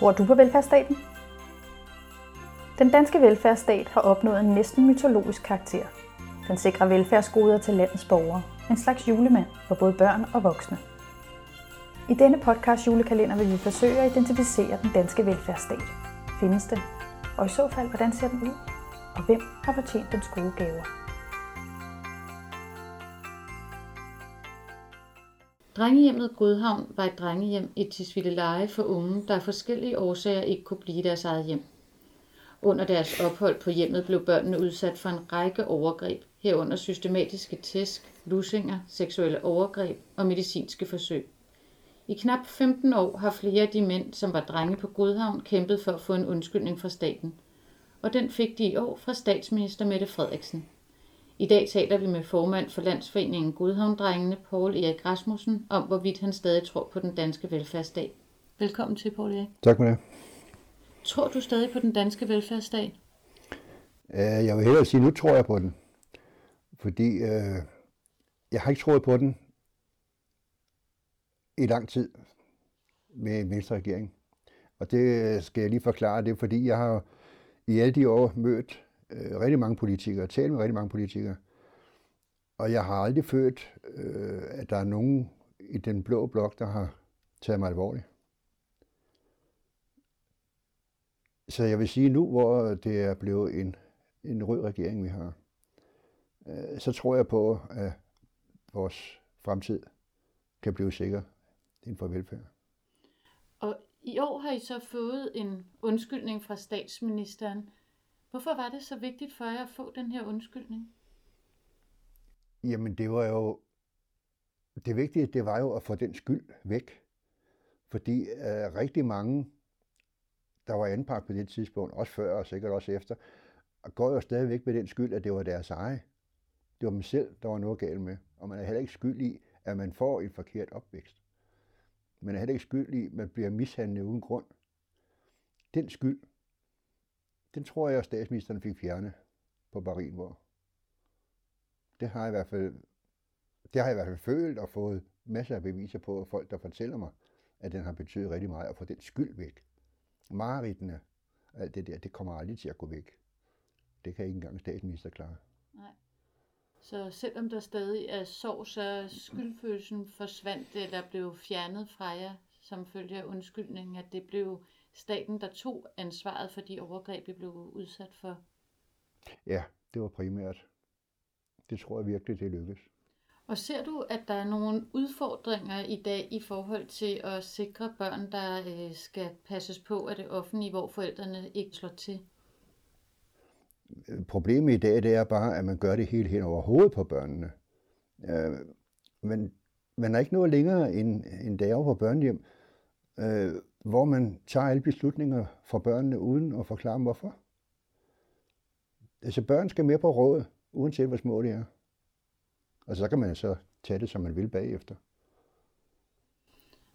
Tror du på velfærdsstaten? Den danske velfærdsstat har opnået en næsten mytologisk karakter. Den sikrer velfærdsgoder til landets borgere. En slags julemand for både børn og voksne. I denne podcast julekalender vil vi forsøge at identificere den danske velfærdsstat. Findes den? Og i så fald, hvordan ser den ud? Og hvem har fortjent dens gode gaver? Drengehjemmet Godhavn var et drengehjem i Tisvildeleje for unge, der af forskellige årsager ikke kunne blive deres eget hjem. Under deres ophold på hjemmet blev børnene udsat for en række overgreb, herunder systematiske tæsk, lusinger, seksuelle overgreb og medicinske forsøg. I knap 15 år har flere af de mænd, som var drenge på Godhavn, kæmpet for at få en undskyldning fra staten. Og den fik de i år fra statsminister Mette Frederiksen. I dag taler vi med formand for Landsforeningen Godhavndrengene, Paul Erik Rasmussen, om hvorvidt han stadig tror på den danske velfærdsstat. Velkommen til, Paul Erik. Tak for det. Tror du stadig på den danske velfærdsstat? Uh, jeg vil hellere sige, at nu tror jeg på den. Fordi uh, jeg har ikke troet på den i lang tid med en venstre regering. Og det skal jeg lige forklare. Det er fordi, jeg har i alle de år mødt øh, rigtig mange politikere, talt med rigtig mange politikere. Og jeg har aldrig følt, øh, at der er nogen i den blå blok, der har taget mig alvorligt. Så jeg vil sige nu, hvor det er blevet en, en rød regering, vi har, øh, så tror jeg på, at vores fremtid kan blive sikker inden for velfærd. Og i år har I så fået en undskyldning fra statsministeren. Hvorfor var det så vigtigt for jer at få den her undskyldning? Jamen det var jo, det vigtige det var jo at få den skyld væk. Fordi øh, rigtig mange, der var anpagt på det tidspunkt, også før og sikkert også efter, går jo stadigvæk med den skyld, at det var deres eje. Det var dem selv, der var noget galt med. Og man er heller ikke skyld i, at man får en forkert opvækst. Man er heller ikke skyld i, at man bliver mishandlet uden grund. Den skyld, den tror jeg, at statsministeren fik fjernet på Marienborg. Det har jeg i hvert fald, det har jeg i hvert fald følt og fået masser af beviser på, at folk, der fortæller mig, at den har betydet rigtig meget at få den skyld væk. Mareridene, alt det der, det kommer aldrig til at gå væk. Det kan ikke engang statsminister klare. Nej. Så selvom der stadig er sorg, så skyldfølelsen forsvandt eller blev fjernet fra jer som følge af undskyldningen, at det blev staten, der tog ansvaret for de overgreb, vi blev udsat for? Ja, det var primært. Det tror jeg virkelig, det lykkedes. Og ser du, at der er nogle udfordringer i dag i forhold til at sikre børn, der øh, skal passes på af det offentlige, hvor forældrene ikke slår til? Problemet i dag, det er bare, at man gør det helt hen over hovedet på børnene. Øh, men man er ikke nået længere, end, end da jeg var på børnehjem, øh, hvor man tager alle beslutninger for børnene, uden at forklare dem, hvorfor. Altså børn skal med på råd, uanset hvor små de er. Og så kan man så tage det, som man vil bagefter.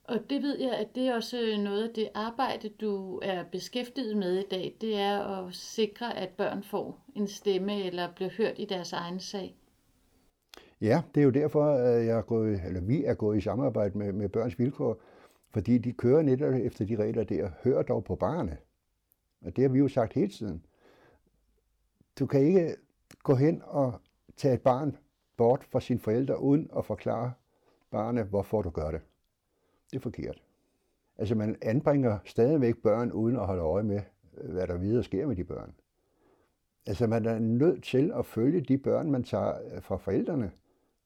Og det ved jeg, at det er også noget af det arbejde, du er beskæftiget med i dag, det er at sikre, at børn får en stemme eller bliver hørt i deres egen sag. Ja, det er jo derfor, at jeg er gået, eller vi er gået i samarbejde med, med Børns Vilkår, fordi de kører netop efter de regler der, hør dog på barnet. Og det har vi jo sagt hele tiden. Du kan ikke gå hen og tage et barn bort fra sine forældre, uden at forklare barnet, hvorfor du gør det. Det er forkert. Altså man anbringer stadigvæk børn, uden at holde øje med, hvad der videre sker med de børn. Altså man er nødt til at følge de børn, man tager øh, fra forældrene.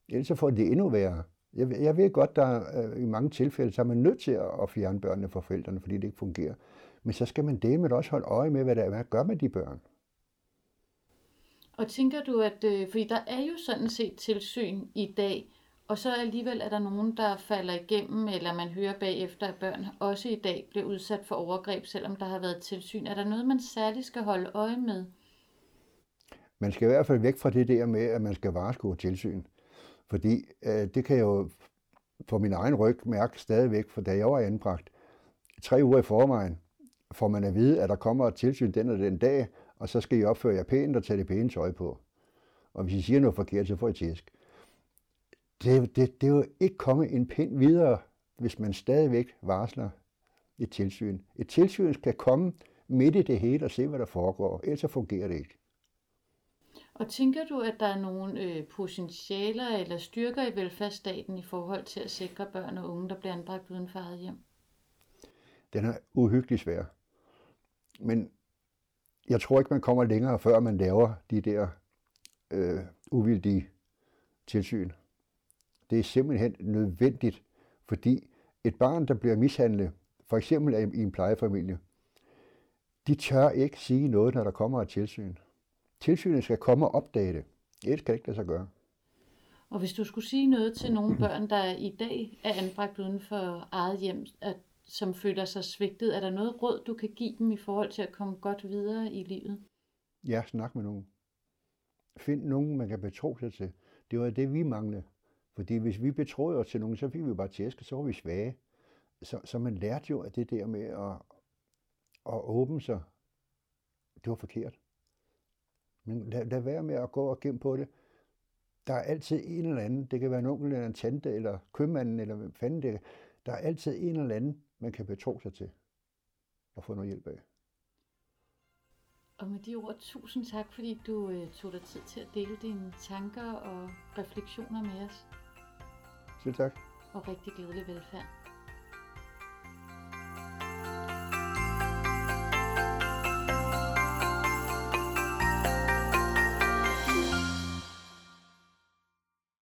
Ellers så får det endnu værre. Jeg, jeg ved godt, der øh, i mange tilfælde, så er man nødt til at fjerne børnene fra forældrene, fordi det ikke fungerer. Men så skal man det også holde øje med, hvad der er, hvad gør med de børn. Og tænker du, at, øh, fordi der er jo sådan set tilsyn i dag, og så alligevel er der nogen, der falder igennem, eller man hører bagefter, at børn også i dag bliver udsat for overgreb, selvom der har været tilsyn. Er der noget, man særligt skal holde øje med? Man skal i hvert fald væk fra det der med, at man skal vareskue tilsyn. Fordi øh, det kan jeg jo på min egen ryg mærke stadigvæk, for da jeg var anbragt, tre uger i forvejen, får man at vide, at der kommer et tilsyn den og den dag, og så skal I opføre jer pænt og tage det pæne tøj på. Og hvis I siger noget forkert, så får I tæsk. Det, det, det er jo ikke kommet en pind videre, hvis man stadigvæk varsler et tilsyn. Et tilsyn skal komme midt i det hele og se, hvad der foregår. Ellers så fungerer det ikke. Og tænker du, at der er nogle øh, potentialer eller styrker i velfærdsstaten i forhold til at sikre børn og unge, der bliver anbragt uden for eget hjem? Den er uhyggeligt svær. Men jeg tror ikke, man kommer længere, før man laver de der øh, uvildige tilsyn. Det er simpelthen nødvendigt, fordi et barn, der bliver mishandlet, for eksempel i en plejefamilie, de tør ikke sige noget, når der kommer et tilsyn. Tilsynet skal komme og opdage det. Ellers kan det ikke lade sig gøre. Og hvis du skulle sige noget til nogle børn, der i dag er anbragt uden for eget hjem, at, som føler sig svigtet, er der noget råd, du kan give dem i forhold til at komme godt videre i livet? Ja, snak med nogen. Find nogen, man kan betro sig til. Det var det, vi manglede. Fordi hvis vi betroede os til nogen, så fik vi bare tæsk, så var vi svage. Så, så man lærte jo, at det der med at, at åbne sig, det var forkert. Men lad, lad være med at gå og gemme på det. Der er altid en eller anden, det kan være en onkel eller en tante, eller købmanden, eller hvem fanden det er. Der er altid en eller anden, man kan betro sig til og få noget hjælp af. Og med de ord, tusind tak, fordi du øh, tog dig tid til at dele dine tanker og refleksioner med os. Selv tak. Og rigtig glædelig velfærd.